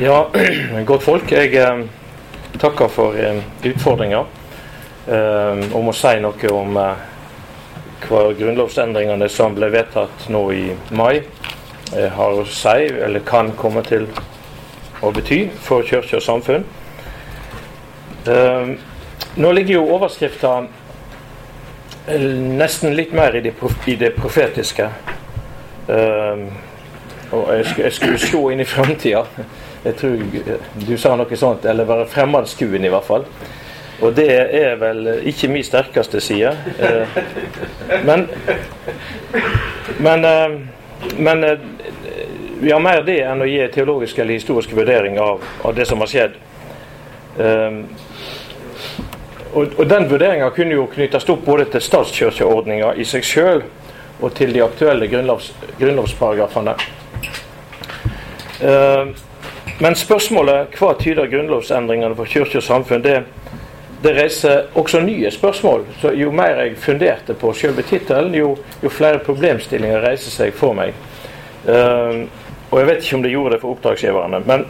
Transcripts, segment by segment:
Ja, godt folk. Jeg eh, takker for eh, utfordringa eh, om å si noe om eh, hva grunnlovsendringene som ble vedtatt nå i mai, eh, har å si, eller kan komme til å bety for kirke og samfunn. Eh, nå ligger jo overskrifta eh, nesten litt mer i det, i det profetiske. Og jeg, jeg skulle se inn i framtida. Jeg tror du sa noe sånt, eller være fremadskuende i hvert fall. Og det er vel ikke min sterkeste side. Eh, men men, eh, men eh, vi har mer det enn å gi teologiske eller historiske vurderinger av, av, det som har skjedd. Um, og, og, Den vurderinga kunne jo knyttes opp både til statskirkeordninga i seg sjøl og til de aktuelle grunnlovs, grunnlovsparagrafene. Uh, men spørsmålet hva tyder grunnlovsendringene for kirke og samfunn, det, det, reiser også nye spørsmål. Så Jo mer jeg funderte på selve tittelen, jo, jo, flere problemstillinger reiser seg for meg. Uh, og jeg vet ikke om det gjorde det for oppdragsgiverne. Men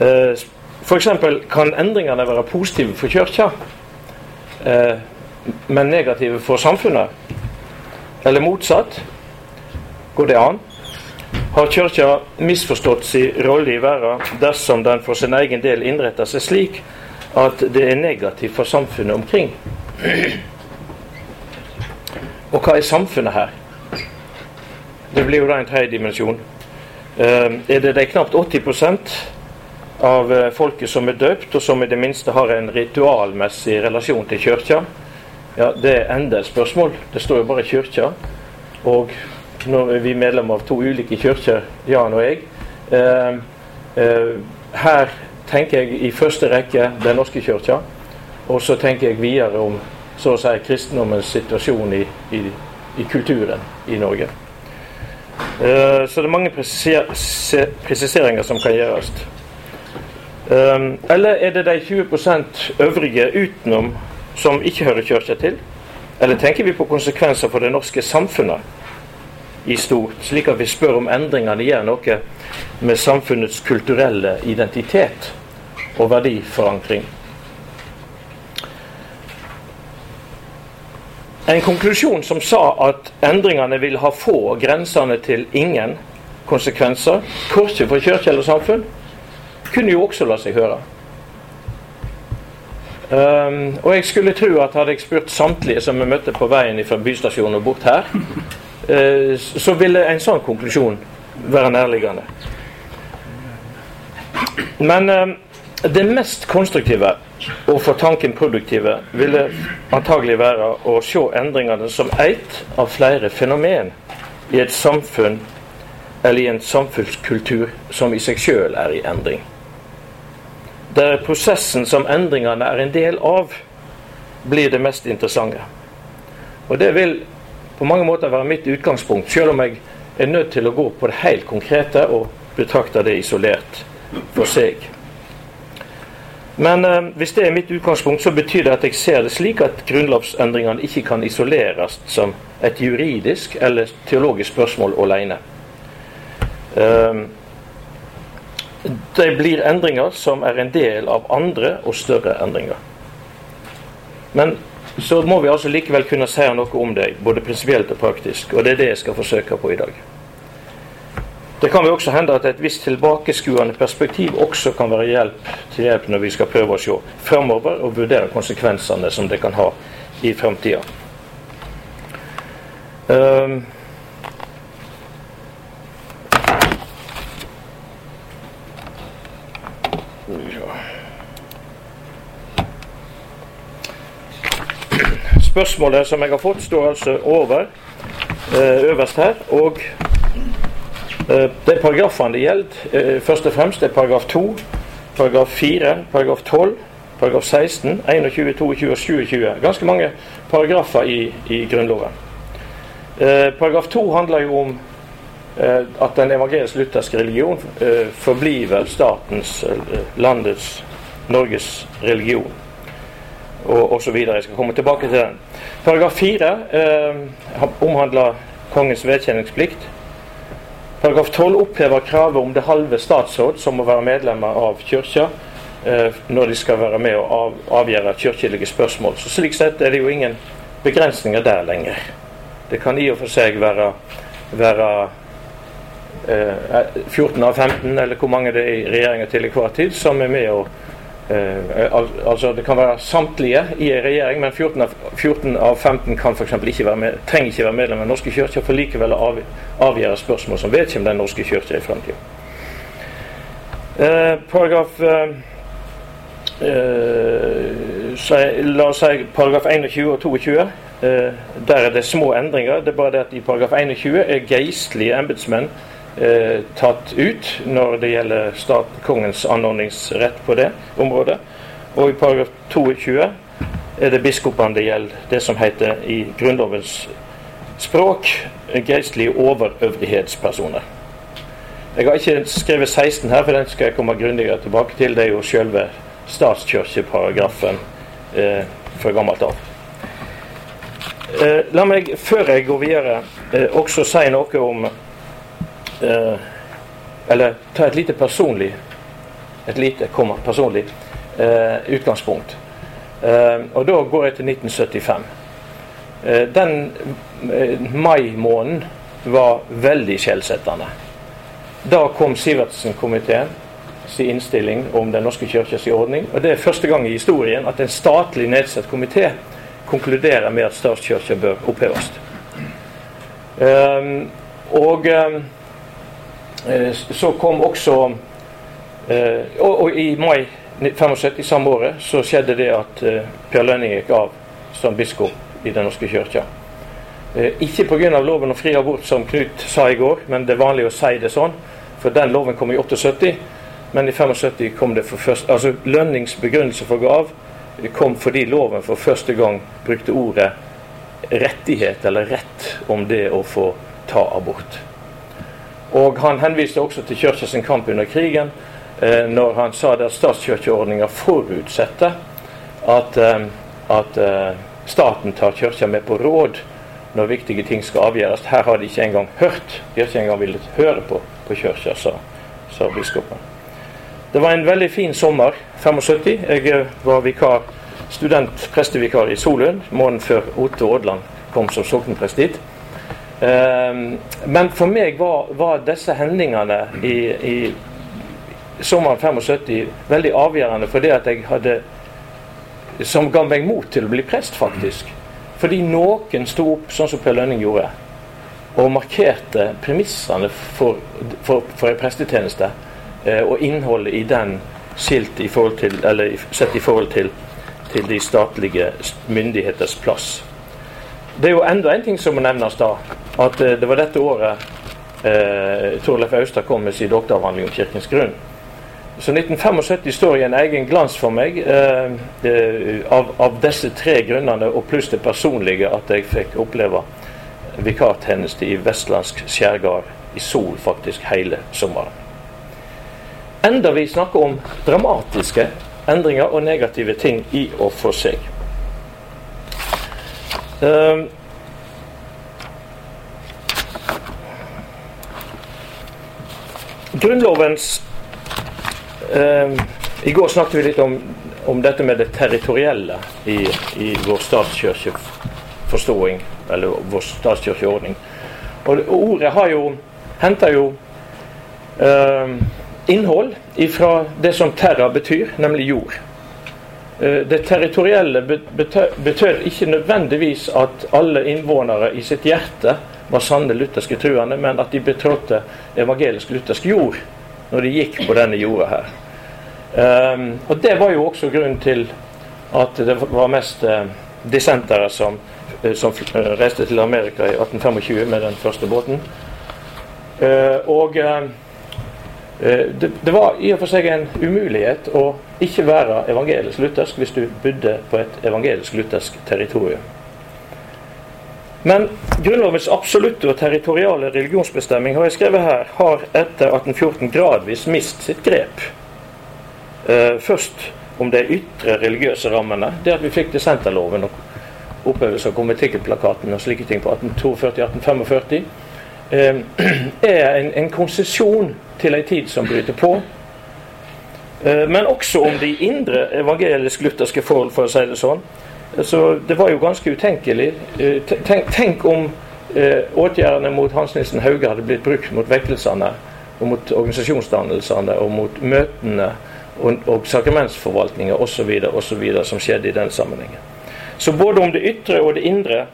uh, eh, f.eks. kan endringene være positive for kirka, uh, men negative for samfunnet? Eller motsatt? Går det an? Har Kirka misforstått sin rolle i verden dersom den for sin egen del innretter seg slik at det er negativt for samfunnet omkring. Og hva er samfunnet her? Det blir jo da en tredje dimensjon. Uh, er det de knapt 80% av uh, folket som er døpt, og som i det minste har en ritualmessig relasjon til kirka? Ja, det er enda et spørsmål. Det står jo bare kirka. Og nå er medlem av to ulike kirker, Jan og jeg. Eh, eh, her tenker jeg i første rekke Den norske kirka. Og så tenker jeg videre om så å si kristendommens situasjon i, i, i kulturen i Norge. Eh, så det er mange presiser, presiseringer som kan gjøres. Um, eller er det de 20% øvrige utenom som ikke hører kirka til? Eller tenker vi på konsekvenser for det norske samfunnet? I stort, slik at vi spør om endringene gjør noe med samfunnets kulturelle identitet og verdiforankring. En konklusjon som sa at endringene vil ha få grensene til ingen konsekvenser, korset for kirke eller samfunn, kunne jo også la seg høre. Um, og jeg skulle tro at hadde jeg spurt samtlige som vi møtte på veien fra bystasjonen og bort her, så ville en sånn konklusjon være nærliggende. Men eh, det mest konstruktive og for tanken produktive ville antagelig være å se endringene som ett av flere fenomen i et samfunn eller i en samfunnskultur som i seg sjøl er i endring. Der prosessen som endringene er en del av, blir det mest interessante. Og det vil på mange måter være mitt utgangspunkt, selv om jeg er nødt til å gå på det helt konkrete og betrakte det isolert for seg. Men eh, hvis det er mitt utgangspunkt, så betyr det at jeg ser det slik at grunnlovsendringene ikke kan isoleres som et juridisk eller teologisk spørsmål alene. Eh, det blir endringer som er en del av andre og større endringer. Men så må vi altså likevel kunne si noe om det, både prinsipielt og praktisk. Og det er det jeg skal forsøke på i dag. Det kan jo også hende at et visst tilbakeskuende perspektiv også kan være hjelp til hjelp når vi skal prøve å se framover og vurdere konsekvensene som det kan ha i framtida. Um, Spørsmålet som jeg har fått, står altså over eh, øverst her. Og eh, de paragrafene det gjelder, eh, først og fremst er paragraf 2, paragraf 4, paragraf 12, paragraf 16, 21, 22 og 27. Ganske mange paragrafer i, i Grunnloven. Paragraf 2 handler jo om at den evangelisk-lutherske religion forbliver statens, landets, Norges religion og osv. Jeg skal komme tilbake til den. Paragraf 4 eh, omhandler kongens vedkjenningsplikt. Paragraf 12 opphever kravet om det halve statsråd som må være medlemmer av kirka eh, når de skal være med og av, avgjøre kirkelige spørsmål. Så Slik sett er det jo ingen begrensninger der lenger. Det kan i og for seg være, være eh, 14 av 15, eller hvor mange det er i regjeringa til enhver tid, som er med å Uh, al altså Det kan være samtlige i en regjering, men 14 av, 14 av 15 kan for ikke være med, trenger ikke være medlem av Den norske kirke for likevel å av, avgjøre spørsmål som vedkommer Den norske kirke i fremtiden. Uh, paragraf uh, La oss si paragraf 21 og 22. der er det små endringer. Det er bare det at i paragraf 21 er geistlige embetsmenn eh, tatt ut når det gjelder stat, kongens anordningsrett på det området. Og i paragraf 22 er det biskopene det gjelder, det som heter i Grunnlovens språk geistlige overøvrighetspersoner. Jeg har ikke skrevet 16 her, for den skal jeg komme grundigere tilbake til. Det er jo selve statskirkeparagrafen eh, fra gammelt av. Eh, la meg, før jeg går videre, eh, også si noe om eh, Eller ta et lite personlig et lite, komma, personlig eh, utgangspunkt. Eh, og da går jeg til 1975. Eh, den eh, mai-måneden var veldig skjellsettende. Da kom Sivertsen-komiteen sin innstilling om Den norske kirkes ordning. Og det er første gang i historien at en statlig nedsatt komité konkluderer med at statskirken bør oppheves. Um, og um, så kom også eh, og, og, i mai 75 samme året så skjedde det at eh, Per Lønning gikk av som biskop i Den norske kirke. Ikke pga. loven om fri abort, som Knut sa i går, men det er vanlig å si det sånn. For den loven kom i 78, men i 75 kom det for første Altså Lønnings begrunnelse for gav kom fordi loven for første gang brukte ordet rettighet, eller rett, om det å få ta abort. Og han henviste også til kirka kamp under krigen eh, når han sa at statskirkeordninga forutsetter at, eh, at eh, staten tar kirka med på råd når viktige ting skal avgjøres. Her har de ikke engang hørt. De har ikke engang villet høre på, på kirka, sa, sa biskopen. Det var en veldig fin sommer, 75. Jeg var vikar, student prestevikar i Solund måneden før Otto Aadland kom som sokneprest dit. Ehm, men for meg var, var disse hendelsene i, i sommeren 75 veldig avgjørende for det at jeg hadde Som ga meg mot til å bli prest, faktisk. Fordi noen sto opp, sånn som Per Lønning gjorde, og markerte premissene for, for, for en prestetjeneste eh, og innholdet i den skilt i forhold til, eller sett i forhold til, til de statlige myndigheters plass. Det er jo enda en ting som må nevnes da. At eh, det var dette året eh, Torleif Austad kom med sin doktoravhandling om Kirkens grunn. Så 1975 står i en egen glans for meg eh, eh, av, av, disse tre grunnene, og pluss det personlige at jeg fikk oppleve vikartjeneste i vestlandsk skjærgard i sol faktisk hele sommeren. Enda vi snakker om dramatiske endringer og negative ting i og for seg. Uh, Grunnlovens eh, I går snakket vi litt om, om dette med det territorielle i, i vår statskirkeforståing, eller vår statskirkeordning. Og ordet har jo henter jo eh, innhold fra det som terra betyr, nemlig jord. Eh, det territorielle betød ikke nødvendigvis at alle innvånere i sitt hjerte var sanne lutherske truende, men at de betrådte evangelisk luthersk jord når de gikk på denne jorda her. Um, og Det var jo også grunnen til at det var mest uh, dissentere som, uh, som reiste til Amerika i 1825 med den første båten. Og det, det var i og for seg en umulighet å ikke være evangelisk-luthersk hvis du bodde på et evangelisk-luthersk territorium. Men Grunnlovens absolutte og territoriale religionsbestemming har jeg skrevet her, har etter 1814 gradvis mist sitt grep. Uh, først om de ytre religiøse rammene. Det at vi fikk dissenterloven og opphevelse av konventikkelplakaten og slike ting på 1842-1845. eh, er en, en konsesjon til en tid som bryter på. Eh, men også om de indre evangelisk-lutherske forhold, for å si det sånn. Så det var jo ganske utenkelig. Eh, tenk, tenk om eh, åtgjerdene mot Hans Nilsen Hauge hadde blitt brukt mot vekkelsene, og mot organisasjonsdannelsene, og mot møtene og, og sakramentsforvaltninga osv. som skjedde i den sammenhengen. Så både om det ytre og det indre,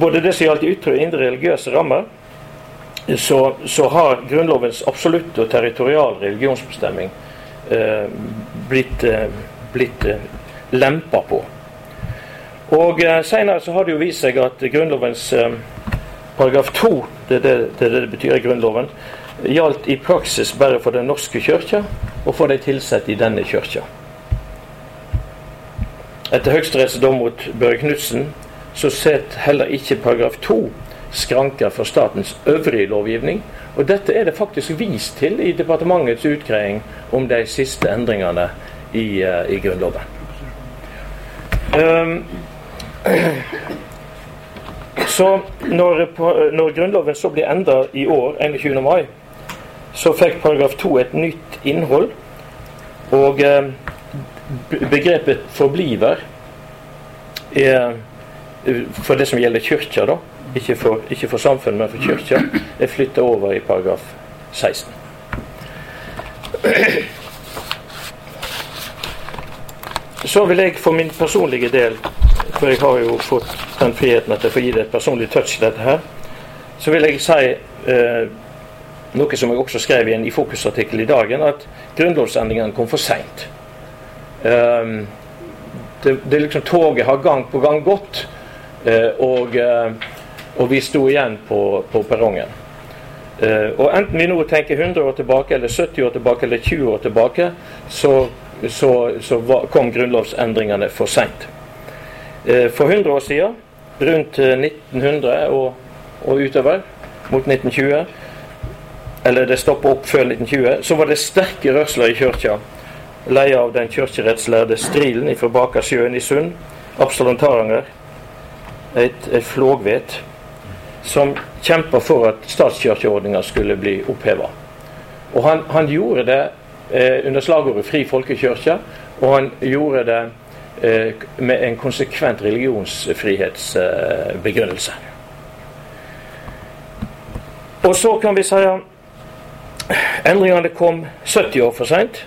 både det som gjaldt de ytre og indre religiøse rammer, så, så har Grunnlovens absolutte og territorial religionsbestemming eh, blitt, eh, blitt eh, lempa på. Og eh, Senere så har det jo vist seg at Grunnlovens eh, paragraf 2, det er det, det, det betyr i Grunnloven, gjaldt i praksis bare for Den norske kirke og for de ansatte i denne kirka. Etter Høyesteretts dom mot Børre Knutsen så setter heller ikke paragraf 2 skranker for statens øvrige lovgivning. Og dette er det faktisk vist til i departementets utgreiing om de siste endringene i, uh, i Grunnloven. Um, så når, når, Grunnloven så blir endra i år, 21. mai, så fikk paragraf 2 et nytt innhold. Og eh, begrepet 'forbliver' er for det som gjelder kyrkja, da, ikke for, ikke for samfunnet, men for kyrkja, er flytta over i paragraf 16. Så vil jeg for min personlige del for jeg har jo fått den friheten at jeg får gi det et personlig touch i dette her. Så vil jeg si eh, noe som jeg også skrev i en i Fokus-artikkel i dagen, at grunnlovsendringene kom for seint. Eh, det, det, liksom Toget har gang på gang gått, eh, og, uh, og, vi sto igjen på, på perrongen. Uh, og enten vi nå tenker 100 år tilbake, eller 70 år tilbake, eller 20 år tilbake, så, så, så var, kom grunnlovsendringene for seint. Eh, for 100 år siden, rundt 1900 eh, og, og utover, mot 1920, eller det stoppa opp før 1920, så var det sterke rørsler i kirka. Leia av den kirkerettslærde Strilen fra Bakersjøen i Sund, Absalon Taranger, et, et flågvet, som kjempa for at statskirkeordninga skulle bli oppheva. Og han, han, gjorde det eh, under slagordet 'Fri folkekirke', og han gjorde det med en konsekvent religionsfrihetsbegrunnelse. Og så kan vi si at endringene kom 70 år for seint.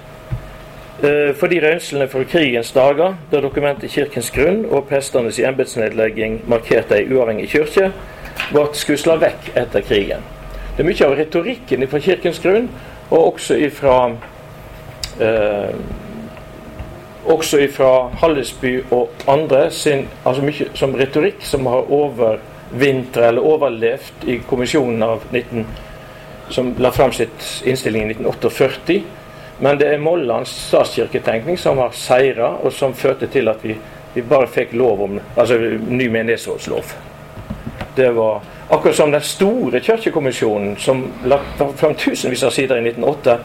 Eh, fordi røynslene fra krigens dager, da dokumentet Kirkens grunn og prestenes embetsnedlegging markerte ei uavhengig kirke, ble skusla vekk etter krigen. Det er mye av retorikken fra Kirkens grunn, og også ifra eh, også fra Hallesby og andre sin, altså mye som retorikk som har overvintra eller overlevd i kommisjonen av 19, som la fram sitt innstilling i 1948. Men det er Mollands statskirketenkning som har seira, og som førte til at vi, vi bare fikk lov om altså ny menighetsrådslov. Det var akkurat som den store kirkekommisjonen som la fram tusenvis av sider i 1908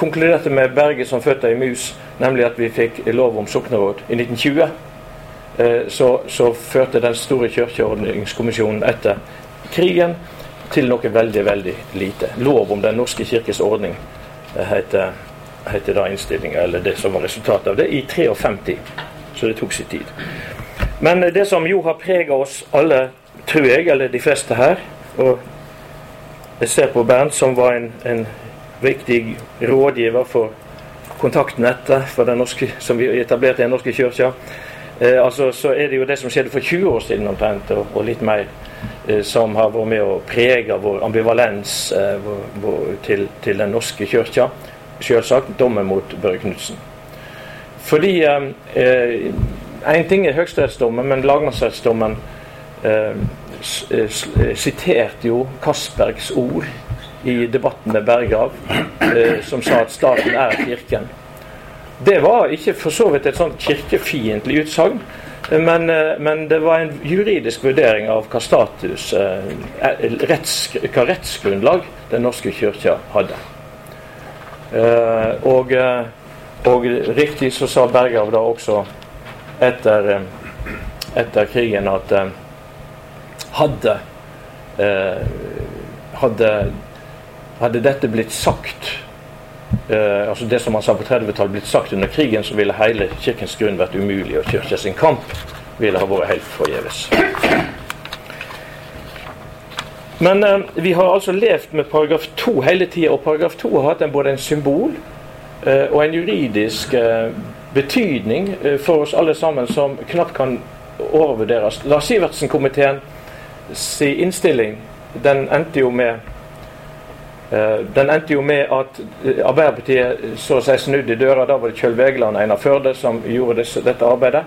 konkluderte med Berge som føtter i mus, nemlig at vi fikk lov om sokneråd i 1920. Eh, så, så førte den store kirkeordningskommisjonen etter krigen til noe veldig, veldig lite. Lov om Den norske kirkes ordning eh, heter, da innstillinga, eller det som var resultatet av det, i 53. Så det tok sin tid. Men det som jo har prega oss alle, tror jeg, eller de fleste her og Jeg ser på Bernt, som var en, en viktig rådgiver for kontaktnettet for den norske, som vi etablerte i Den norske kirke. Eh, altså, så er det jo det som skjedde for 20 år siden omtrent, og, og litt mer, eh, som har vært med å prege vår ambivalens eh, vår, vår, til, til, Den norske kirke. Selvsagt dommen mot Børre Knutsen. Fordi Én eh, ting er høyesterettsdommen, men lagmannsrettsdommen eh, eh, siterte jo Castbergs ord i debatten med Berggrav, eh, som sa at staten er Kirken. Det var ikke for så vidt et sånt kirkefiendtlig utsagn, men, eh, men, det var en juridisk vurdering av hva status, eh, hva rettsgrunnlag Den norske kirka hadde. Og, og, riktig så sa Berggrav da også etter, etter krigen at hadde hadde, hadde dette blitt sagt eh, altså Det som han sa på 30-tallet, blitt sagt under krigen, så ville hele kirkens grunn vært umulig, og kirka sin kamp ville ha vært helt forgjeves. Men eh, vi har altså levd med paragraf 2 hele tida, og paragraf 2 har hatt en, både en symbol eh, og en juridisk eh, betydning eh, for oss alle sammen som knapt kan overvurderes. Lars Sivertsen-komiteen si innstilling den endte jo med den endte jo med at eh, Arbeiderpartiet så seg snudd i døra. Da var det Kjøll Vegeland og Einar Førde som gjorde dette, arbeidet.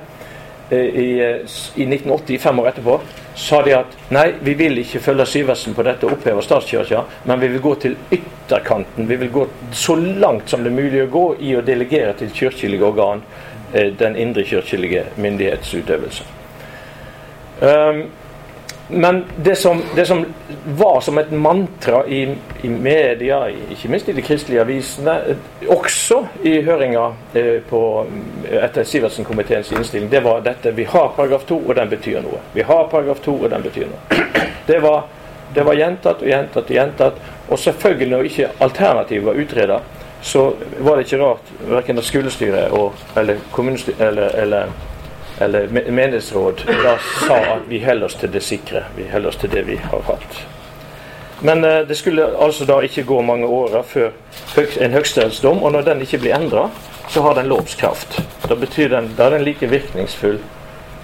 I, I, 1980, fem år etterpå, sa de at nei, vi vil ikke følge Syversen på dette og oppheve statskirka, men vi vil gå til ytterkanten. Vi vil gå så langt som det er mulig å gå i å delegere til kirkelige organ den indre kirkelige myndighetsutøvelse. Um, men det som, det som, var som et mantra i, i, media, ikke minst i de kristelige avisene, også i høringa eh, etter Sivertsen-komiteens innstilling, det var dette Vi har paragraf 2, og den betyr noe. Vi har paragraf 2, og den betyr noe. Det var, det var gjentatt og gjentatt og gjentatt. Og selvfølgelig, når ikke alternativet var utreda, så var det ikke rart verken at skolestyret eller, eller, eller eller menighetsråd da sa at vi holder oss til det sikre. Vi holder oss til det vi har hatt. Men eh, det skulle altså da ikke gå mange åra før en høyesterettsdom, og når den ikke blir endra, så har den lovskraft. Da, den, da er den like virkningsfull,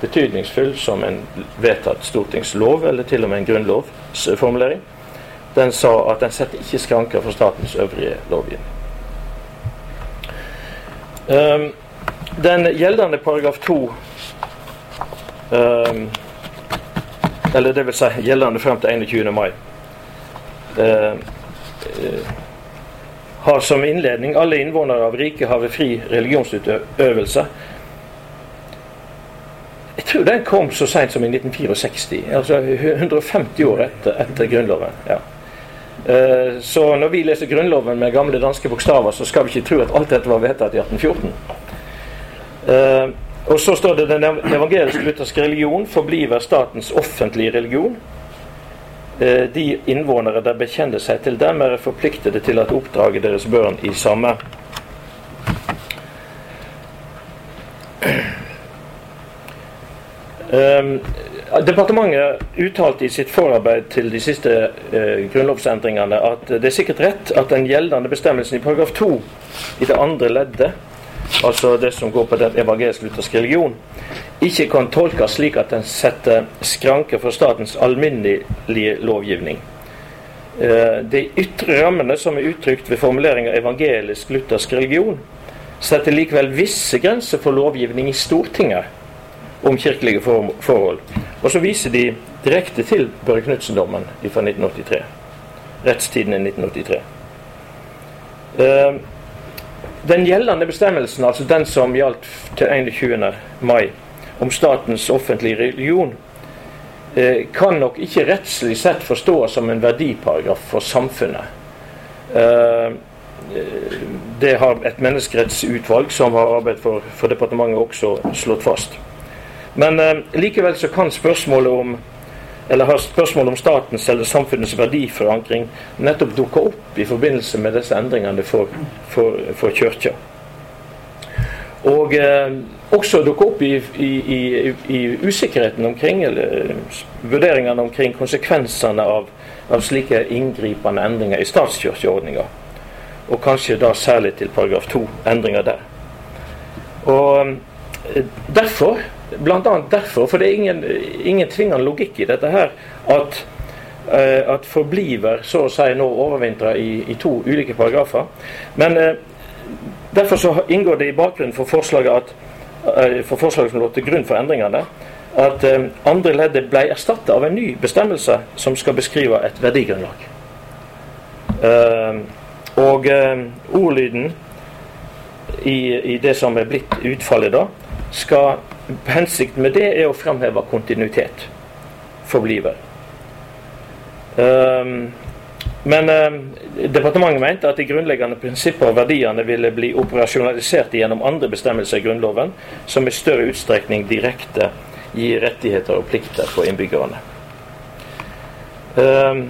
betydningsfull som en vedtatt stortingslov, eller til og med en grunnlovsformulering. Den sa at den setter ikke skranker for statens øvrige lovgivning. Um, den gjeldende paragraf 2 Um, eller det vil si gjeldende frem til 21. mai. Uh, uh, har som innledning alle innvånere av riket har ved fri religionsutøvelse. Jeg tror den kom så seint som i 1964, altså 150 år etter, etter Grunnloven. Ja. Uh, så når vi leser Grunnloven med gamle danske bokstaver, så skal vi ikke tro at alt dette var vedtatt i 1814. Og så står det den evangelisk-lutherske religion forbliver statens offentlige religion. Eh, de innvånere der bekjenner seg til dem, er forpliktede til at oppdrage deres børn i samme. Um, departementet uttalte i sitt forarbeid til de siste uh, grunnlovsendringene at det er sikkert rett at den gjeldende bestemmelsen i paragraf 2 i det andre leddet altså det som går på den evangelisk-lutherske religion, ikke kan tolkes slik at den setter skranker for statens alminnelige lovgivning. Eh, de ytre rammene som er uttrykt ved formulering av evangelisk-luthersk religion, setter likevel visse grenser for lovgivning i Stortinget om kirkelige forhold. Og så viser de direkte til Børre Knutsen-dommen fra 1983. Rettstiden i 1983. Den gjeldende bestemmelsen, altså den som gjaldt til 21. mai, om statens offentlige religion, eh, kan nok ikke rettslig sett forstås som en verdiparagraf for samfunnet. Eh, det har et menneskerettsutvalg som har arbeidet for, for departementet, også slått fast. Men eh, likevel så kan spørsmålet om eller har spørsmål om statens eller samfunnets verdiforankring nettopp dukka opp i forbindelse med disse endringene for, for, for kirka. Og eh, også dukka opp i, i, i, i, usikkerheten omkring, eller vurderingene omkring konsekvensene av, av slike inngripende endringer i statskirkeordninga. Og kanskje da særlig til paragraf 2, endringer der. Og eh, derfor Bl.a. derfor, for det er ingen, ingen tvingende logikk i dette her, at, uh, at forbliver så å si nå overvintra i, i, to ulike paragrafer. Men uh, derfor så inngår det i bakgrunnen for forslaget, at, uh, for forslaget som lå til grunn for endringene, at andre leddet ble erstattet av en ny bestemmelse som skal beskrive et verdigrunnlag. og ordlyden i, i det som er blitt utfallet da, skal Hensikten med det er å fremheve kontinuitet. Forbliver. Um, men eh, departementet mente at de grunnleggende prinsipper og verdiene ville bli operasjonalisert gjennom andre bestemmelser i Grunnloven, som i større utstrekning direkte gir rettigheter og plikter for innbyggerne. Eh,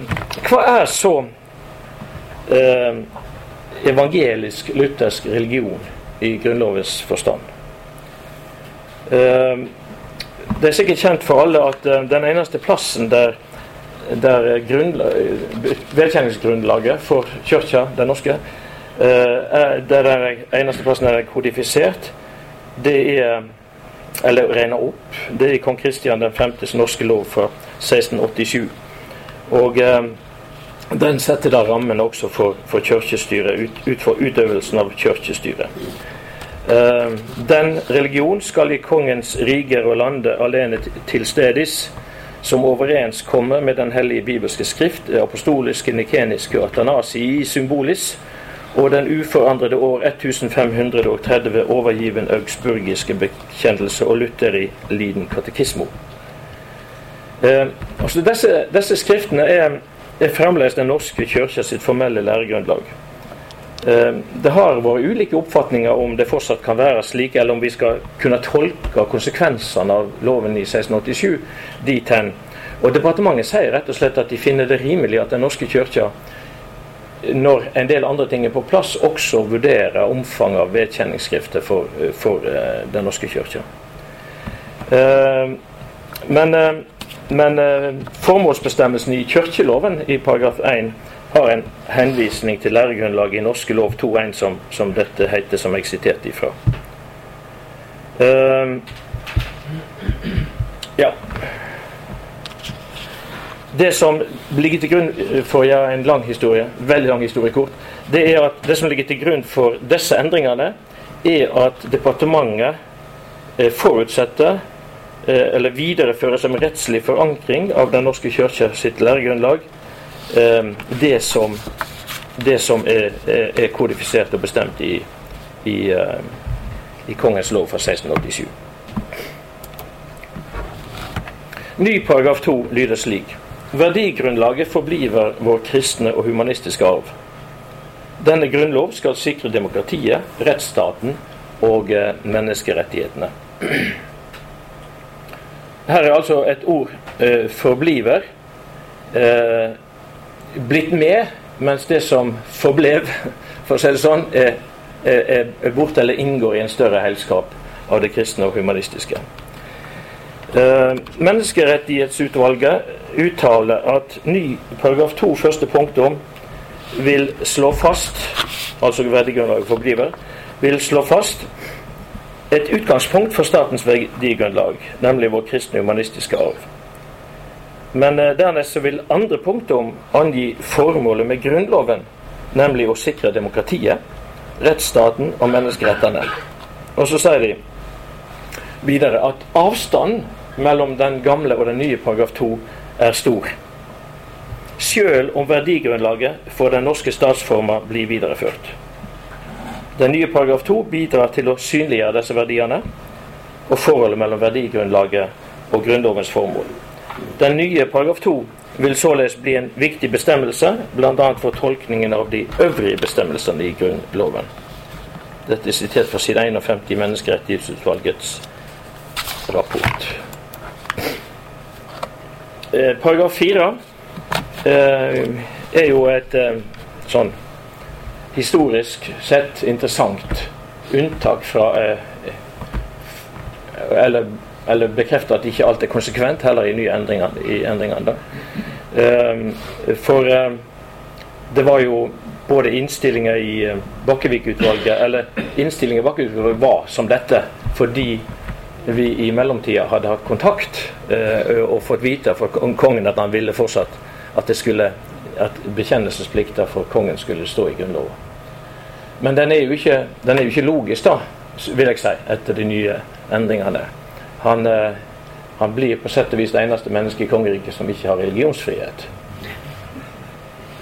hva er så eh, evangelisk-luthersk religion i Grunnlovens forstand? Eh, det er sikkert kjent for alle at eh, den eneste plassen der, der velkjenningsgrunnlaget for kirka, den norske, er, der den eneste plassen der er kodifisert, det er eller regna opp, det er i kong Kristian 5.s norske lov fra 1687. Og eh, den setter da rammen også for, for kirkestyret, ut, ut, for utøvelsen av kirkestyret. Eh, den religion skal i kongens riger og lande alene tilstedis, som overens kommer med den hellige bibelske skrift, det apostoliske, nikeniske og atanasii symbolis, og den uforandrede år 1530 overgiven augsburgiske bekjennelse og lutheri liden katekismo. Eh, altså disse, disse, skriftene er, er fremdeles Den norske kirke sitt formelle læregrunnlag. Eh, det har vært ulike oppfatninger om det fortsatt kan være slik, eller om vi skal kunne tolke konsekvensene av loven i 1687 dit hen. Og Departementet sier rett og slett at de finner det rimelig at Den norske kirke når en del andre ting er på plass, også vurderer omfanget av vedkjenningsskrifter for, for uh, Den norske kirke. Uh, men, men formålsbestemmelsen i kirkeloven i paragraf 1 har en henvisning til læregrunnlaget i norske lov 2.1, som, som dette heter, som jeg siterte ifra. ja. Det som ligger til grunn for å gjøre en lang historie, veldig lang historie kort, det er at det som ligger til grunn for disse endringene, er at departementet eh, forutsetter eh, eller viderefører som rettslig forankring av Den norske kirke sitt læregrunnlag eh, det som, det som er, er, kodifisert og bestemt i, i, i Kongens lov fra 1687. Ny paragraf 2 lyder slik Verdigrunnlaget forbliver vår kristne og humanistiske arv. Denne grunnlov skal sikre demokratiet, rettsstaten og eh, menneskerettighetene. Her er altså et ord eh, 'forbliver' eh, blitt med, mens det som forblev, for å si det sånn, er, er, er borte eller inngår i en større helskap av det kristne og humanistiske. Eh, menneskerettighetsutvalget uttaler at ny paragraf 2 første punktum vil slå fast altså verdigrunnlaget forbliver, vil slå fast et utgangspunkt for statens verdigrunnlag, nemlig vår kristne humanistiske arv. Men eh, dernest så vil andre punktum angi formålet med Grunnloven, nemlig å sikre demokratiet, rettsstaten og menneskerettene. Og så sier de videre at avstand mellom den gamle og den nye paragraf 2 er stor. Sjøl om verdigrunnlaget for den norske statsforma blir videreført. Den nye paragraf 2 bidrar til å synliggjøre disse verdiene og forholdet mellom verdigrunnlaget og Grunnlovens formål. Den nye paragraf 2 vil således bli en viktig bestemmelse, bl.a. for tolkningen av de øvrige bestemmelsene i Grunnloven. Dette er sitert fra side 51 i Menneskerettighetsutvalgets rapport. Eh, paragraf 4 eh, er jo et eh, sånn historisk sett interessant unntak fra eller, eller, bekrefter at ikke alt er konsekvent heller i nye endringer. I endringene eh, for eh, det var jo både innstillinger i Bakkevik-utvalget eller innstillinger i Bakkevik-utvalget var som dette fordi vi i mellomtida hadde hatt kontakt eh, og fått vite fra kongen at han ville fortsatt at, det skulle, at bekjennelsesplikta for kongen skulle stå i Grunnloven. Men den er, jo ikke, den er jo ikke logisk, da, vil jeg si, etter de nye endringene. Han, eh, han blir på sett og vis det eneste mennesket i kongeriket som ikke har religionsfrihet.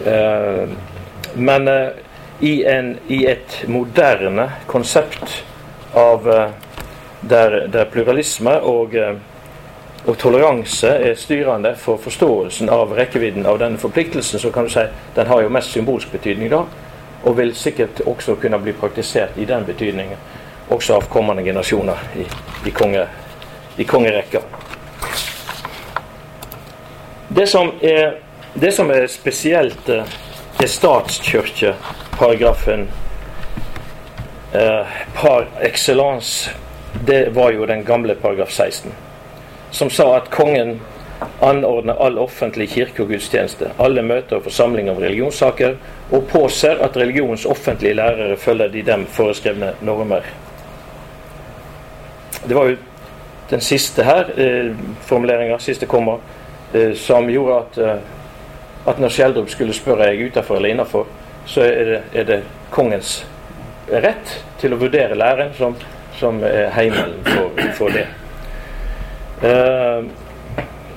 Eh, men eh, i, en, i, et moderne konsept av der, der pluralisme og, og, toleranse er styrende for forståelsen av rekkevidden av denne forpliktelsen, så kan du si den har jo mest symbolsk betydning da, og vil sikkert også kunne bli praktisert i den betydningen også av kommende generasjoner i, i, konge, i kongerekka. Det som er det som er spesielt, eh, er statskirkeparagrafen eh, par excellence. Det var jo den gamle paragraf 16, som sa at kongen anordner all offentlig kirke- og gudstjeneste, alle møter og forsamlinger om religionssaker, og påser at religionens offentlige lærere følger de dem foreskrevne normer. Det var jo den siste her, eh, formuleringa, siste komma, eh, som gjorde at, eh, at når Skjeldrup skulle spørre jeg utafor eller innafor, så er det, er det, kongens rett til å vurdere læren som, som er heimelen for, for det. Eh,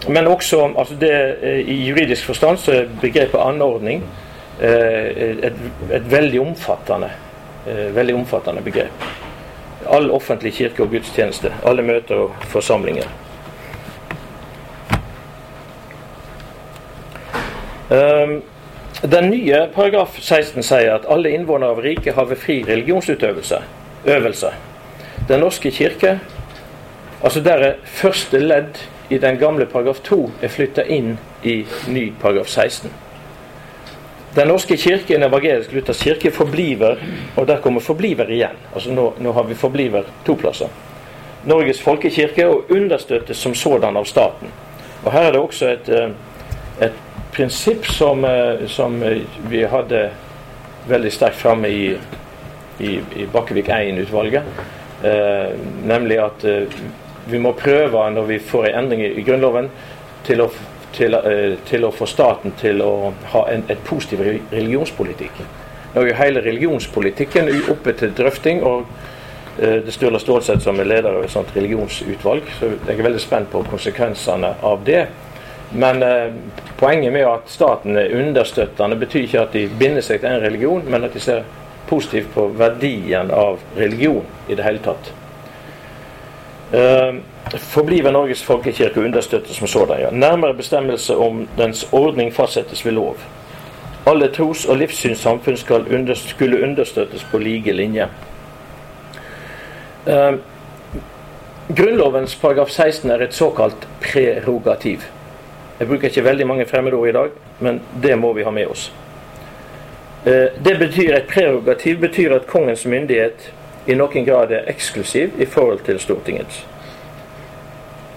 men også altså det, eh, I juridisk forstand så er begrepet anordning eh, et, et veldig omfattende, veldig omfattende begrep. All offentlig kirke og gudstjeneste, alle møter og forsamlinger. Den nye paragraf 16 sier at alle innvånere av riket har ved fri religionsutøvelse. Øvelse. Den norske kirke Altså der er første ledd i den gamle paragraf 2 er flytta inn i ny paragraf 16. Den norske kirke, en evangelisk luthersk kirke, forbliver, og der kommer forbliver igjen. Altså nå, nå har vi forbliver to plasser. Norges folkekirke og understøttes som sådan av staten. Og Her er det også et, eh, et prinsipp som, eh, som, vi hadde veldig sterkt framme i, i, i Bakkevik 1-utvalget. Eh, nemlig at eh, vi må prøve, når vi får en endring i, Grunnloven, til å, til, uh, til å, få staten til å ha en et positiv religionspolitikk. Nå er jo hele religionspolitikken oppe til drøfting. og uh, Det er Sturla Stålseth som er leder av et sånt religionsutvalg. så Jeg er veldig spent på konsekvensene av det. Men eh, poenget med at staten er understøttende, betyr ikke at de binder seg til en religion, men at de ser positivt på verdien av religion i det hele tatt. Uh, forbliver Norges folkekirke understøttes som sådan. Ja. Nærmere bestemmelse om dens ordning fastsettes ved lov. Alle tros- og livssynssamfunn skal under, skulle understøttes på like linje. Eh, Grunnlovens paragraf 16 er et såkalt prerogativ. Jeg bruker ikke veldig mange fremmedord i dag, men det må vi ha med oss. Eh, det betyr Et prerogativ betyr at kongens myndighet i noen grad er eksklusiv i forhold til Stortingets.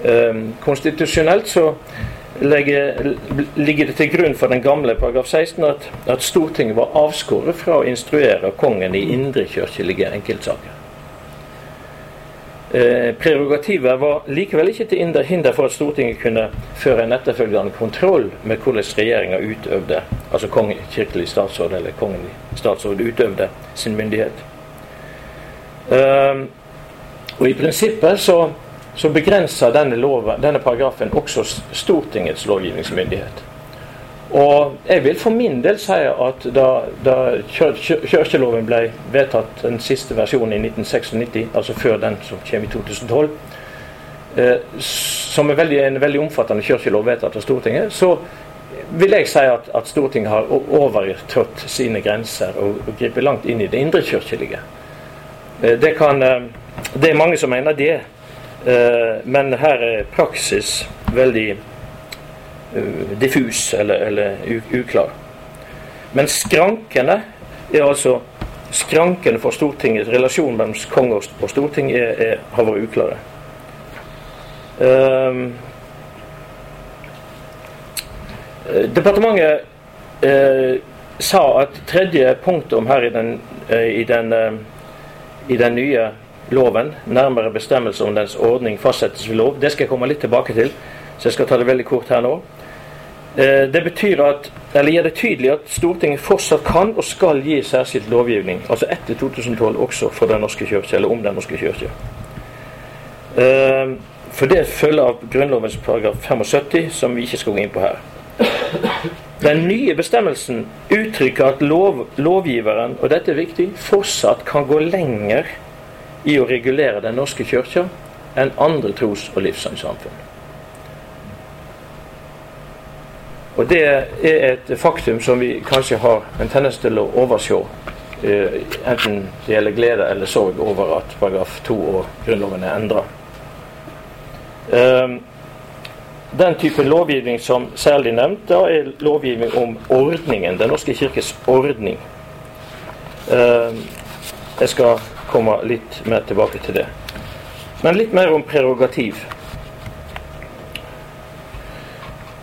Um, konstitusjonelt så legger, ligger det til grunn for den gamle paragraf 16 at, at Stortinget var avskåret fra å instruere kongen i indrekirkelige enkeltsaker. Eh, prerogativet var likevel ikke til hinder for at Stortinget kunne føre en etterfølgende kontroll med hvordan regjeringa utøvde, altså kongen, kirkelig statsråd eller kongen statsråd utøvde sin myndighet. Um, og I prinsippet så, så begrenser denne, loven, denne paragrafen også Stortingets lovgivningsmyndighet. Og jeg vil for min del si at da, da kirkeloven ble vedtatt, den siste versjonen i 1996, altså før den som kommer i 2012, eh, som er veldig, en veldig omfattende kirkelov vedtatt av Stortinget, så vil jeg si at, at Stortinget har overtrådt sine grenser og, og griper langt inn i det indrekirkelige. Eh, det, kan, eh, det er mange som mener det, eh, men her er praksis veldig diffus eller, eller uklar. Men skrankene er altså Skrankene for Stortingets relasjon mellom konge og storting er, er, har vært uklare. Um, departementet uh, sa at tredje punktum her i den, uh, i den uh, i den nye loven. Nærmere bestemmelser om dens ordning fastsettes ved lov. Det skal jeg komme litt tilbake til, så jeg skal ta det veldig kort her nå. Eh, det betyr at, eller gjør det tydelig at Stortinget fortsatt kan og skal gi særskilt lovgivning, altså etter 2012 også for Den norske kirke, eller om Den norske kirke. Eh, for det følger av Grunnlovens paragraf 75, som vi ikke skal gå inn på her. Den nye bestemmelsen uttrykker at lov, lovgiveren, og dette er viktig, fortsatt kan gå lenger i å regulere Den norske kirka enn andre tros- og livssynssamfunn. Og Det er et faktum som vi kanskje har en tendens til å overse, eh, enten det gjelder glede eller sorg over at paragraf 2 og Grunnloven er endra. Um, den typen lovgivning som særlig nevnt, da er lovgivning om ordningen. Den norske kirkes ordning. Eh, jeg skal komme litt mer tilbake til det. Men litt mer om prerogativ.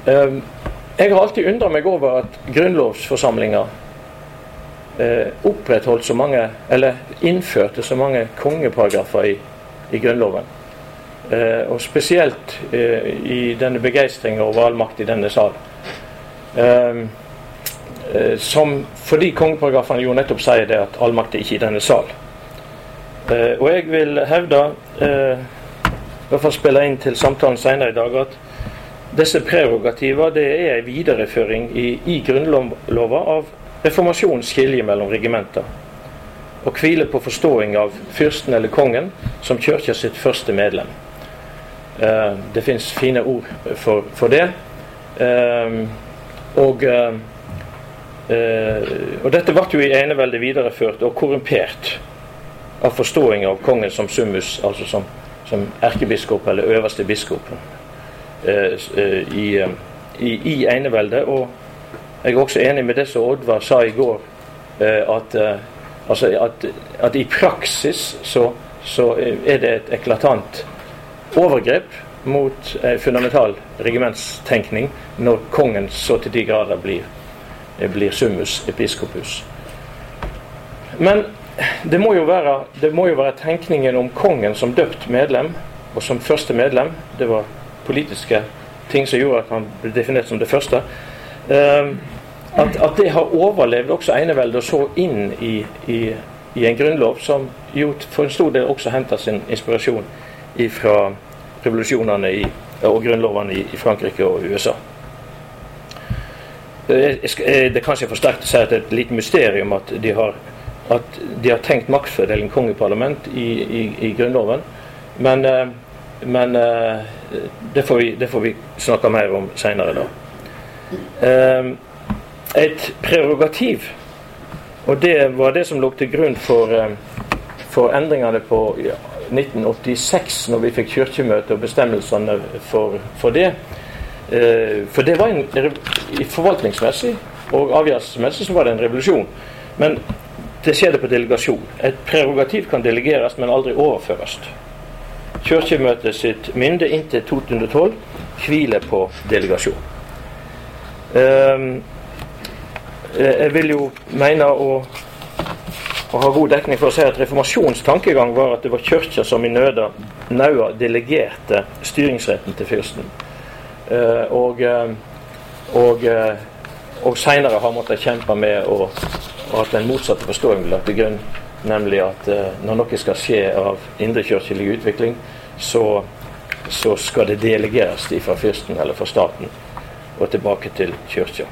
Eh, jeg har alltid undra meg over at grunnlovsforsamlinger eh, opprettholdt så mange, eller innførte så mange kongeparagrafer i, i Grunnloven. Eh, og spesielt eh, i denne begeistringa over all makt i denne sal. Eh, eh, som fordi kongeparagrafen jo nettopp sier det at all makt er ikke i denne sal. Og jeg vil hevde, i hvert fall spille inn til samtalen senere i dag, at disse prerogativer det er en videreføring i, i Grunnlova av reformasjonens skilje mellom regimenter. Og hviler på forståing av fyrsten eller kongen som kirka sitt første medlem. Eh, det fins fine ord for, for det. Eh, og, eh, og dette ble jo i eneveldet videreført og korrumpert av forståing av kongen som summus, altså som, som erkebiskop eller øverste biskop. I, i, i eneveldet. Og jeg er også enig med det som Oddvar sa i går, at, altså at, at i praksis så, så, er det et eklatant overgrep mot eh, fundamental regimentstenkning når kongen så til de grader blir, blir summus episkopus. Men det må, være, det må jo være tenkningen om kongen som døpt medlem, og som første medlem. Det var politiske ting som gjorde at han ble definert som det første. Eh, at, at det har overlevd også eneveldet og så inn i, i, i, en grunnlov som jo for en stor del også henter sin inspirasjon fra revolusjonene i, og grunnlovene i, i Frankrike og USA. Det er kanskje for sterkt å si at det er et lite mysterium at de har, at de har tenkt maktfordeling kongeparlament i, i, i Grunnloven. Men, eh, men eh, det, får vi, det, får vi, snakke mer om seinere, da. Et prerogativ, og det var det som lå til grunn for, eh, for endringene på 1986, når vi fikk kirkemøte og bestemmelsene for, for det. Eh, for det var en forvaltningsmessig og avgjørelsesmessig så var det en revolusjon. Men det skjedde på delegasjon. Et prerogativ kan delegeres, men aldri overføres. Kirkemøtet sitt mynde inntil 2012 hviler på delegasjon. Ehm, eh, jeg vil jo mene å, å, ha god dekning for å si at reformasjonens tankegang var at det var kirka som i nøda naua delegerte styringsretten til fyrsten. Eh, og eh, og, og seinere har måttet kjempe med å, at den motsatte forståelsen lagt til grunn Nemlig at når noe skal skje av indrekirkelig utvikling, så, så, skal det delegeres fra fyrsten eller fra staten og tilbake til kirka.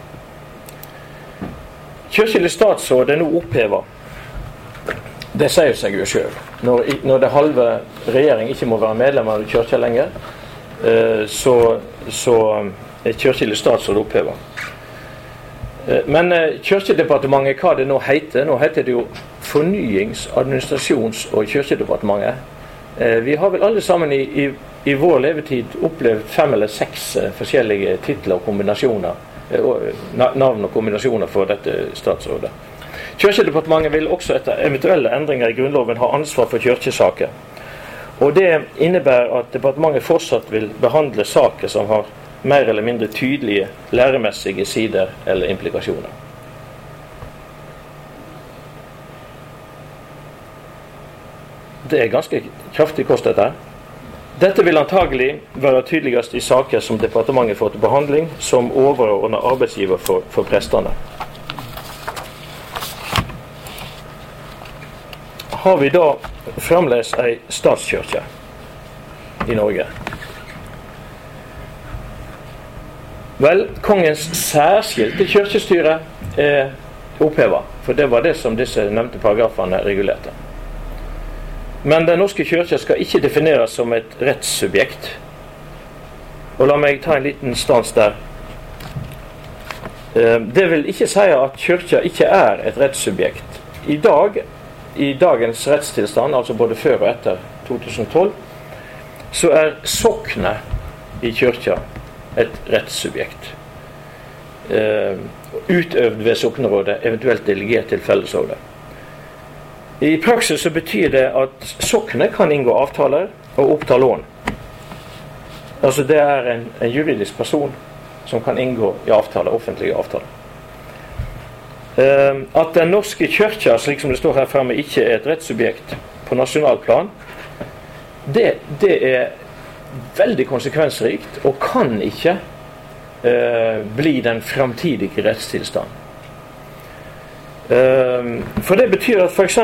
Kirkelig statsråd er nå oppheva. Det sier seg jo sjøl. Når, når det halve regjering ikke må være medlem av kirka lenger, uh, så, så er kirkelig statsråd oppheva. Eh, men Kirkedepartementet, hva det nå heter Nå heter det jo Fornyings-, administrasjons- og kirkedepartementet. Eh, vi har vel alle sammen i, i, i vår levetid opplevd fem eller seks eh, forskjellige titler og kombinasjoner. Navn og kombinasjoner for dette statsrådet. Kirkedepartementet vil også etter eventuelle endringer i Grunnloven ha ansvar for kirkesaker. Og Det innebærer at departementet fortsatt vil behandle saker som har mer eller mindre tydelige læremessige sider eller implikasjoner. Det er ganske kraftig kost, dette. Dette vil antagelig være tydeligst i saker som departementet får til behandling som overordna arbeidsgiver for, for prestene. Har vi da fremdeles ei statskirke i Norge? Vel, kongens særskilte kirkestyre er oppheva, for det var det som disse nevnte paragrafene regulerte. Men Den norske kirke skal ikke defineres som et rettssubjekt. Og La meg ta en liten stans der. Eh, det vil ikke si at kirka ikke er et rettssubjekt. I dag, i dagens rettstilstand, altså både før og etter 2012, så er soknet i kirka et rettssubjekt. Eh, utøvd ved soknerådet, eventuelt delegert til fellesrådet. I praksis så betyr det at soknet kan inngå avtaler og oppta lån. Altså det er en, en juridisk person som kan inngå i avtaler, offentlige avtaler. Uh, at Den norske kirka, slik som det står her framme, ikke er et rettssubjekt på nasjonalplan, det, det er veldig konsekvensrikt og kan ikke eh, bli den framtidige rettstilstand. Eh, for det betyr at f.eks.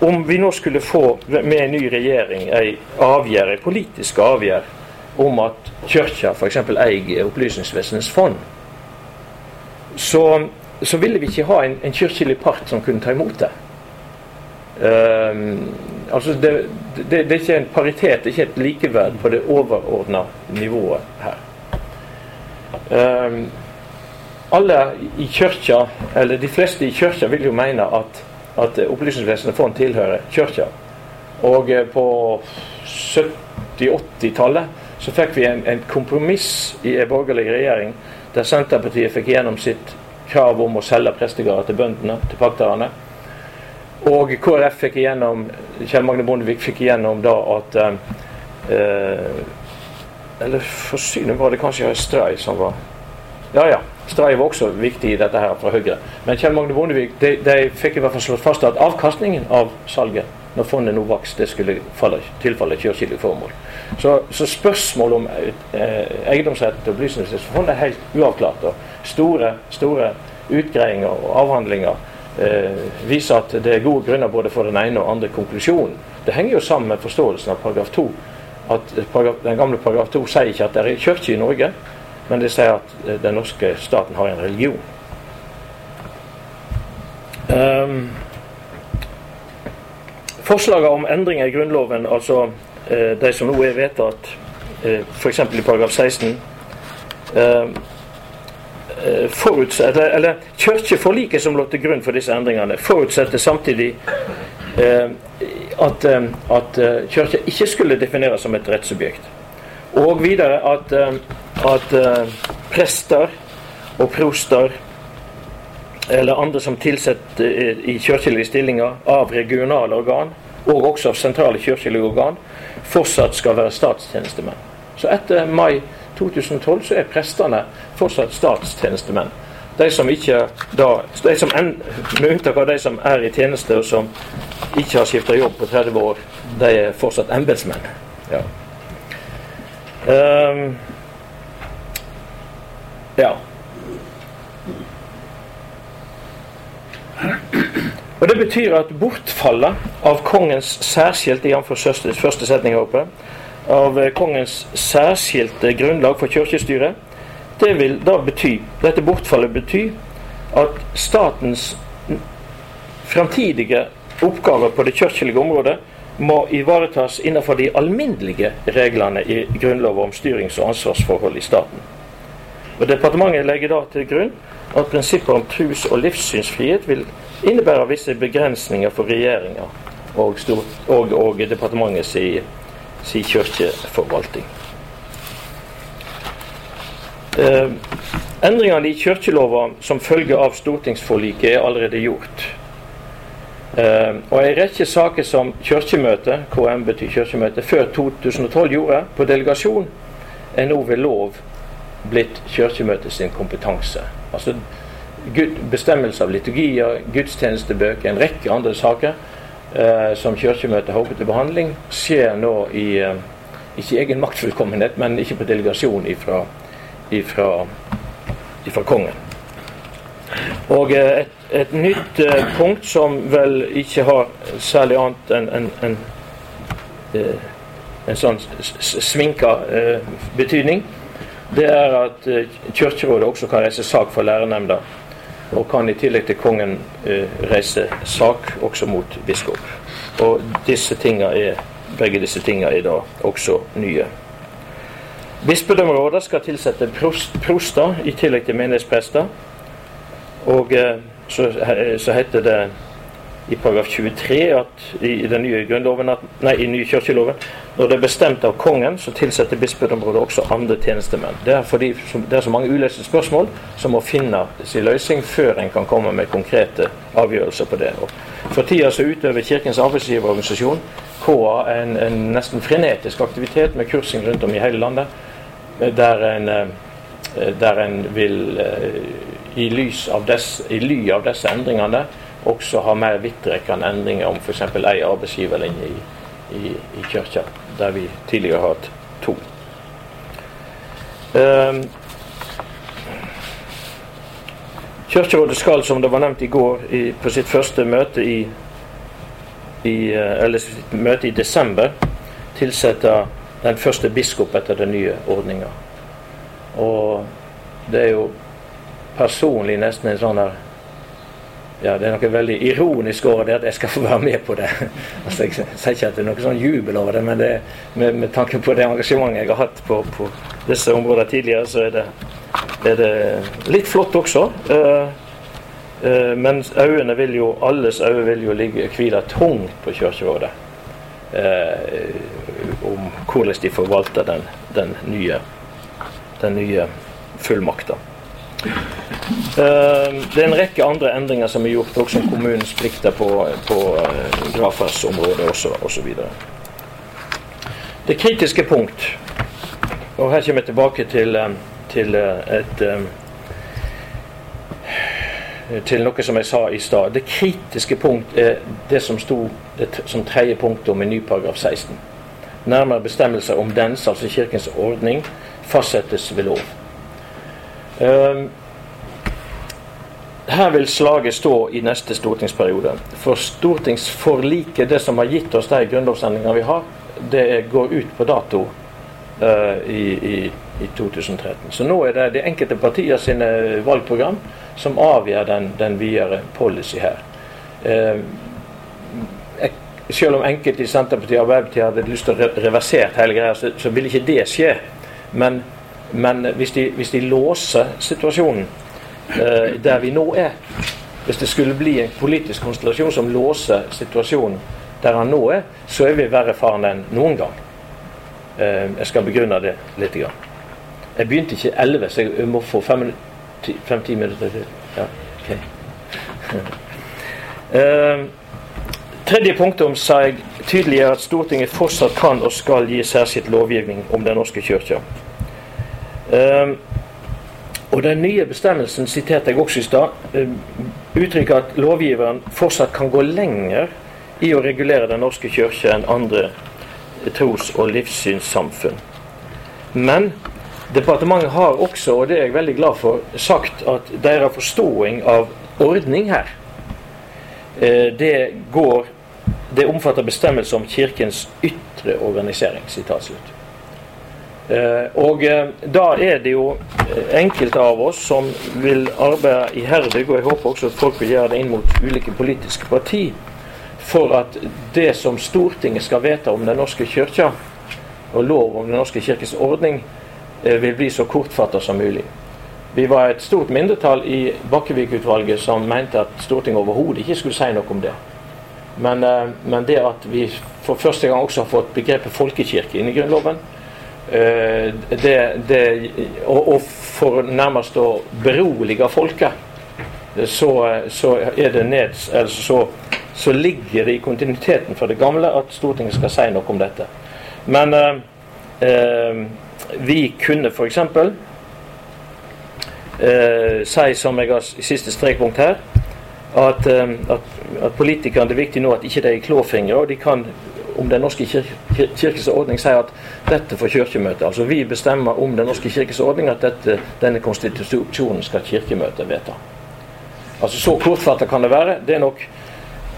om vi nå skulle få med en ny regjering ei avgjerd, ei politisk avgjerd om at Kirka f.eks. eier Opplysningsvesenets fond, så, så, ville vi ikke ha en, en kirkelig part som kunne ta imot det. Um, altså det, det, det, er ikke en paritet, det er ikke et likeverd på det overordna nivået her. Um, alle i kirka, eller de fleste i kirka vil jo mene at, at Opplysningsvesenet Fond tilhører kirka. Og eh, på 70-80-tallet så fikk vi en, en kompromiss i en borgerlig regjering der Senterpartiet fikk gjennom sitt krav om å selge prestegarder til bøndene, til pakterne. Og KrF fikk igjennom Kjell Magne Bondevik fikk igjennom da at eh, Eller for synet var det kanskje Stray som var Ja ja. Stray var også viktig i dette her fra Høyre. Men Kjell Magne Bondevik de, de fikk i hvert fall slått fast at avkastningen av salget når fondet nå vokste, skulle falle, tilfalle kirkelige formål. Så, så spørsmålet om eh, eiendomsrett til Opplysningsfondet er helt uavklart. og Store, store utgreiinger og avhandlinger eh, viser at det er gode grunner både for den ene og andre konklusjonen. Det henger jo sammen med forståelsen av paragraf 2. At paragraf, den gamle paragraf 2 sier ikke at det er kirke i Norge, men det sier at eh, den norske staten har en religion. Um, Forslaget om endringer i Grunnloven, altså eh, de som nå er vedtatt, eh, f.eks. i paragraf 16 eh, eh eller, Kirkeforliket som lå til grunn for disse endringene, forutsetter samtidig eh, at, at Kirka ikke skulle defineres som et rettssubjekt. Og videre at, at prester og proster eller andre som tilsetter i kirkelige stillinger av regionale organ, og også av sentrale kirkelige organ, fortsatt skal være statstjenestemenn. Så etter mai 2012 så er prestene fortsatt statstjenestemenn. De som ikke da, de som en, Med unntak av de som er i tjeneste og som ikke har skifta jobb på 30 år, de er fortsatt embetsmenn. Ja. Um, ja. Og Det betyr at bortfallet av kongens særskilte jf. første setning oppe, av eh, kongens særskilte grunnlag for kirkestyret, det vil da bety, dette bortfallet betyr at statens framtidige oppgaver på det kirkelige området må ivaretas innenfor de alminnelige reglene i Grunnloven om styrings- og ansvarsforhold i staten. Og Departementet legger da til grunn at prinsippet om trus- og livssynsfrihet vil innebære visse begrensninger for regjeringa og, og, og departementet si, si kirkeforvaltning. Eh, endringene i kirkelova som følge av stortingsforliket er allerede gjort. Eh, og en rekke saker som Kirkemøtet KM betyr kirkemøte, før 2012 gjorde på delegasjon, er nå ved lov blitt Kirkemøtet sin kompetanse. Altså bestemmelse av liturgier, gudstjenestebøker, en rekke andre saker eh, som Kirkemøtet oppe til behandling, skjer nå i eh, ikke egen maktfullkommenhet, men ikke på delegasjon ifra, ifra, ifra kongen. Og eh, et, et, nytt eh, punkt som vel ikke har særlig annet enn en, en, eh, en, sånn sminka betydning, det er at Kirkerådet også kan reise sak for lærernemnda, og kan i tillegg til kongen eh, reise sak også mot biskop. Og disse er, begge disse tingene er da også nye. Bispedømmerådet skal tilsette prost, proster i tillegg til menighetsprester. Og eh, så, så, heter det i paragraf 23 at, i den nye grunnloven at, nei, i nye kirkeloven når det er bestemt av kongen, så tilsetter bispedømmerådet også andre tjenestemenn. Det er fordi det er så mange uløste spørsmål som må finne sin løsning før en kan komme med konkrete avgjørelser på det. Og for tida så utøver Kirkens arbeidsgiverorganisasjon, KA, en, en nesten frenetisk aktivitet med kursing rundt om i hele landet, der en, eh, der en vil eh, i, lys av dess, i ly av disse endringene også ha mer vidtrekkende endringer om f.eks. ei arbeidsgiverlinje i, i, i kirka, der vi tidligere har hatt to. Um, Kirkerådet skal, som det var nevnt i går, i, på sitt første møte i, i, eh, eller sitt møte i desember, tilsette den første biskop etter den nye ordninga. Og det er jo personlig nesten en sånn her ja, det er noe veldig ironisk over det at jeg skal få være med på det. altså, jeg sier ikke at det er noe sånn jubel over det, men det, med, med tanke på det engasjementet jeg har hatt på, på disse områdene tidligere, så er det, er det litt flott også. Uh, uh, men øynene vil jo, alles øyne vil jo ligge hvile tungt på Kirkerådet. Uh, om hvordan de forvalter den, den nye, den nye fullmakta. Eh, det er en rekke andre endringer som er gjort, også om kommunens plikter på, på eh, gravferdsområdet osv. Det kritiske punkt, og her kommer jeg tilbake til, eh, til et til noe som jeg sa i stad. Det kritiske punkt er det som sto det, som tredje punktum i ny paragraf 16. Nærmere bestemmelser om dens, altså Kirkens ordning, fastsettes ved lov. Um, her vil slaget stå i neste stortingsperiode. For stortingsforliket, det som har gitt oss de grunnlovsendringene vi har, det går ut på dato uh, i, i, i, 2013. Så nå er det de enkelte partier sine valgprogram som avgjør den, den videre policy her. Uh, selv om enkelte i Senterpartiet og Arbeiderpartiet hadde lyst til å reversere hele greia, så, så ville ikke det skje. Men, men hvis, de, hvis de låser situasjonen eh, der vi nå er. Hvis det skulle bli en politisk konstellasjon som låser situasjonen der han nå er, så er vi verre faren enn noen gang. Eh, jeg skal begrunne det litt. Grann. Jeg begynte ikke 11, så jeg må få fem-ti minutter til. Ja, okay. eh, tredje punktum sa jeg tydeligere at Stortinget fortsatt kan og skal gi særskilt lovgivning om Den norske kirke. Eh, og Den nye bestemmelsen siterte jeg også i stad, eh, uttrykker at lovgiveren fortsatt kan gå lenger i å regulere Den norske kirke enn andre tros- og livssynssamfunn. Men departementet har også, og det er jeg veldig glad for, sagt at deres forståing av ordning her, eh, det går det omfatter bestemmelser om Kirkens ytre organisering. Sitat slutt. Eh, og eh, da er det jo eh, enkelte av oss som vil arbeide iherdig, og jeg håper også at folk vil gjøre det inn mot ulike politiske parti, for at det som Stortinget skal vedta om Den norske kirka, og lov om Den norske kirkes ordning, vil bli så kortfatta som mulig. Vi var et stort mindretall i Bakkevik-utvalget som mente at Stortinget overhodet ikke skulle si noe om det. Men, men det at vi for første gang også har fått begrepet folkekirke inn i Grunnloven, det, det, og, og, for nærmest å berolige folket, så, så er det ned, altså så, så, ligger det i kontinuiteten for det gamle at Stortinget skal si noe om dette. Men eh, eh vi kunne f.eks. Eh, si, som jeg har siste strekpunkt her, at, eh, at, at politikerne det er viktig nå at ikke de er klåfingre, og de kan om Den norske kirke, kirkes ordning sier at dette får Kirkemøtet. Altså vi bestemmer om Den norske kirkes ordning at dette, denne konstitusjonen skal Kirkemøtet vedta. Altså Så kortfattet kan det være. Det, nok,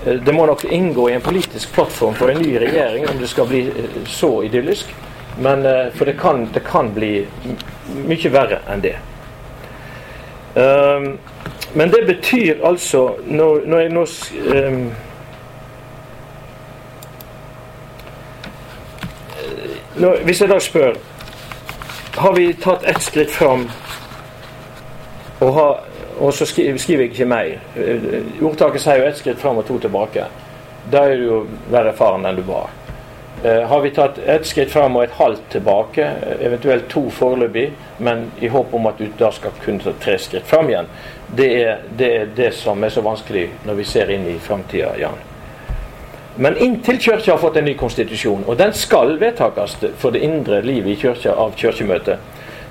eh, det må nok inngå i en politisk plattform for en ny regjering om det skal bli eh, så idyllisk. Men, eh, for det kan, det kan bli mye verre enn det. Um, men det betyr altså Når, når jeg nå um, Nå, hvis jeg da spør Har vi tatt ett skritt fram og ha, og så skriver, skriver jeg ikke mer. Ordtaket sier jo ett skritt fram og to tilbake. Da er du jo mer erfaren enn du var. Eh, har vi tatt ett skritt fram og et halvt tilbake, eventuelt to foreløpig, men i håp om at du da skal kunne ta tre skritt fram igjen, det er, det er det som er så vanskelig når vi ser inn i framtida, Jan. Men inntil Kirka har fått en ny konstitusjon, og den skal vedtakes for det indre livet i Kirka av Kirkemøtet,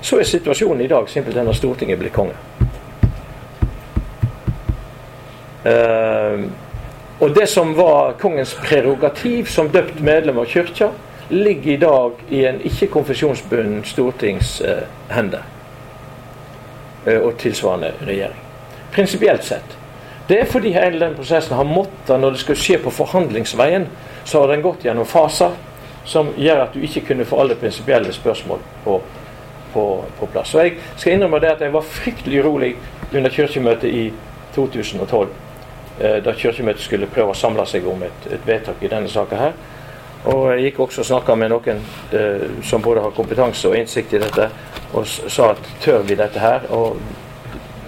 så er situasjonen i dag simpelthen at Stortinget blir konge. Uh, og det som var kongens prerogativ som døpt medlem av kirka, ligger i dag i en ikke-konfesjonsbunden stortings uh, hender. Uh, og tilsvarende regjering. Prinsipielt sett. Det er fordi hele den prosessen har måttet, når det skal skje på forhandlingsveien, så har den gått gjennom faser som gjør at du ikke kunne få alle prinsipielle spørsmål på, på, på, plass. Og Jeg skal innrømme det at jeg var fryktelig urolig under kirkemøtet i 2012, eh, da kirkemøtet skulle prøve å samle seg om et, et vedtak i denne saka her. Og jeg gikk også og snakka med noen eh, som både har kompetanse og innsikt i dette, og sa at tør vi dette her? Og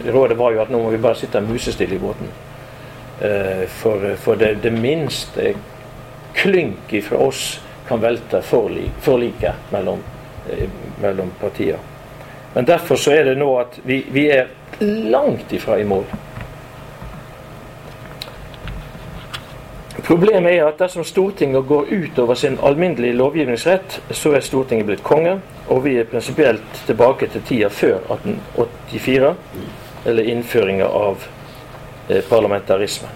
rådet var jo at nå må vi bare sitte musestille i båten. Uh, for, for det, det, minste klynk fra oss kan velte forliket forlik mellom, uh, mellom partier. Men derfor så er det nå at vi, vi er langt ifra i mål. Problemet er at dersom Stortinget går utover sin alminnelige lovgivningsrett, så er Stortinget blitt konge, og vi er prinsipielt tilbake til tida før 1884 eller innføringa av eh, parlamentarisme.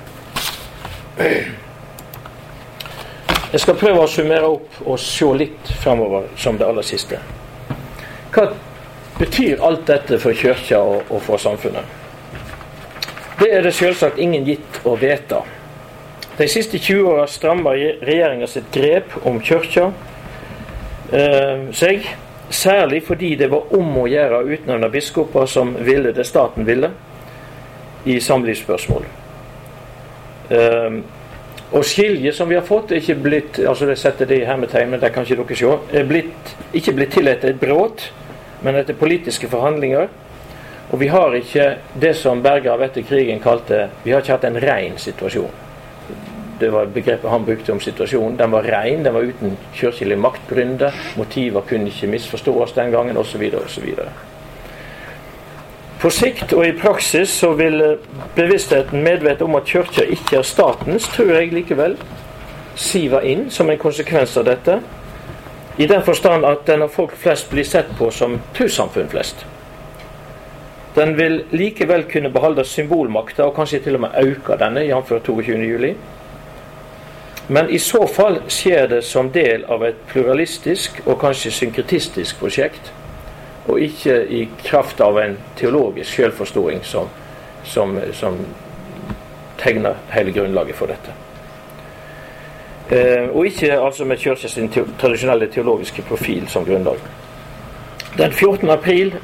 Jeg skal prøve å summere opp og se litt fremover som det aller siste. Hva betyr alt dette for kirka og, og for samfunnet? Det er det selvsagt ingen gitt å vite. De siste 20 åra strammer regjeringa sitt grep om kirka eh, seg Særlig fordi det var om å gjøre å utnevne biskoper som ville det staten ville, i samlivsspørsmål. Um, og skilje som vi har fått, er ikke blitt altså det setter det i hermetegn, men det kan ikke dere se, er blitt, ikke blitt til etter et bråt, men etter politiske forhandlinger. Og vi har ikke det som Berger etter krigen kalte Vi har ikke hatt en rein situasjon det var begrepet han brukte om situasjonen. Den var ren, den var uten kirkelig maktbrynde. Motiver kunne ikke misforstås den gangen, osv. osv. På sikt og i praksis så vil bevisstheten medvete om at kirka ikke er statens, tror jeg likevel, siver inn som en konsekvens av dette. I den forstand at den av folk flest blir sett på som trossamfunn flest. Den vil likevel kunne beholde symbolmakta, og kanskje til og med øke denne, jf. 22.07. Men i så fall skjer det som del av et pluralistisk og kanskje synkretistisk prosjekt, og ikke i kraft av en teologisk selvforståing som, som, som tegner hele grunnlaget for dette. Eh, og ikke altså med Kirkens tradisjonelle teologiske profil som grunnlag. Den 14. april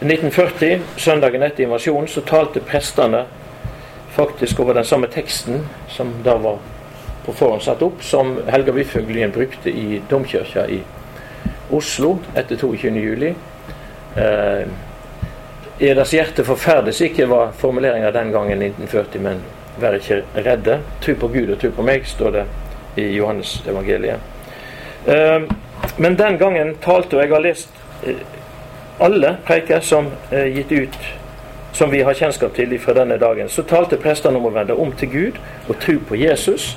1940, søndagen etter invasjonen, så talte prestene faktisk over den samme teksten som da var på forhånd satt opp, som Helga Wifføglien brukte i domkirka i Oslo etter 22.07. Eh, Eders hjerte forferdes ikke, var formuleringa den gangen i 1940, men vær ikke redde. Tro på Gud og tro på meg, står det i Johannes evangeliet. Eh, men den gangen talte, og jeg har lest eh, alle preiker som er gitt ut som vi har kjennskap til fra denne dagen, så talte prestene om å vende om til Gud og tro på Jesus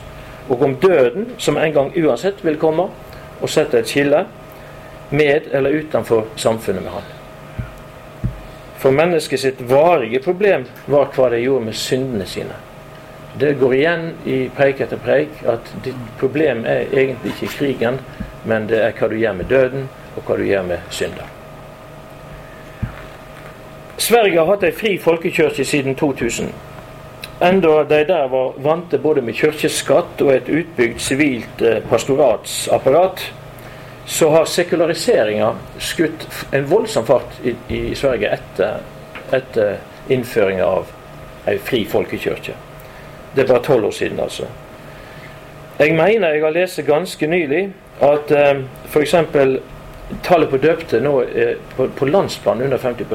og om døden, som en gang uansett vil komme, og sette et skille med eller utenfor samfunnet med han. For mennesket sitt varige problem var hva de gjorde med syndene sine. Det går igjen i preik etter preik at ditt problem er egentlig ikke krigen, men det er hva du gjør med døden, og hva du gjør med synder. Sverige har hatt ei fri folkekirke siden 2000 enda de der var vante både med kirkeskatt og et utbygd sivilt eh, pastoratsapparat, så har sekulariseringa skutt en voldsom fart i, i Sverige etter, etter innføringa av ei fri folkekirke. Det er bare tolv år siden, altså. Jeg mener jeg har lest ganske nylig at eh, f.eks. tallet på døpte nå er på, på landsplan under 50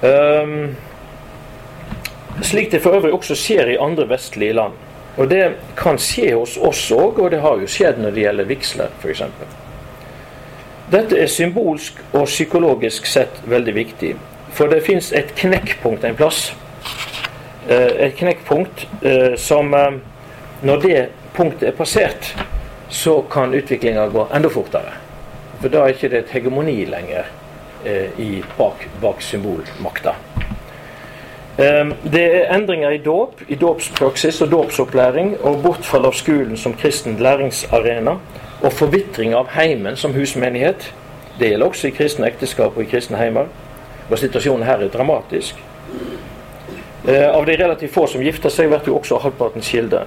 Um, slik det for øvrig også skjer i andre vestlige land. Og det kan skje hos oss òg, og det har jo skjedd når det gjelder vigsler f.eks. Dette er symbolsk og psykologisk sett veldig viktig. For det fins et knekkpunkt en plass. Eh, et knekkpunkt eh, som eh, Når det punktet er passert, så kan utviklinga gå enda fortere. For da er det ikke et hegemoni lenger bak, bak symbolmakta. Ehm, det er endringer i dåp, i dåpspraksis og dåpsopplæring, og bortfall av skolen som kristen læringsarena, og forvitring av heimen som husmenighet. Det gjelder også i kristne ekteskap og i kristne heimer. Og situasjonen her er dramatisk. Ehm, av de relativt få som gifter seg, blir jo også halvparten skilde.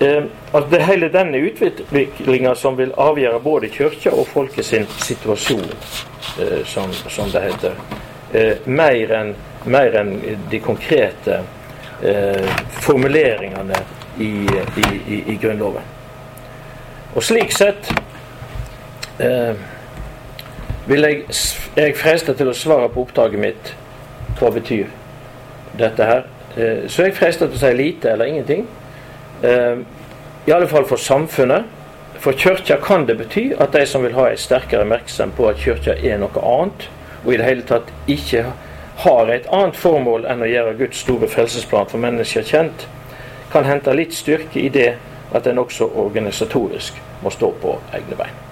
Ehm, at det er hele denne utviklinga som vil avgjøre både kirka og folket sin situasjon, eh, som det heter. Mer enn mer enn de konkrete eh, formuleringene i, i, i, i, Grunnloven. Og slik sett eh, vil jeg, jeg freste til å svare på oppdraget mitt hva betyr dette her. Eh, så jeg frester til å si lite eller ingenting. Eh, I alle fall for samfunnet. For kirka kan det bety at de som vil ha en sterkere merksom på at kirka er noe annet, og i det hele tatt ikke har et annet formål enn å gjøre Guds store frelsesplan for mennesker kjent, kan hente litt styrke i det at den også organisatorisk må stå på egne bein.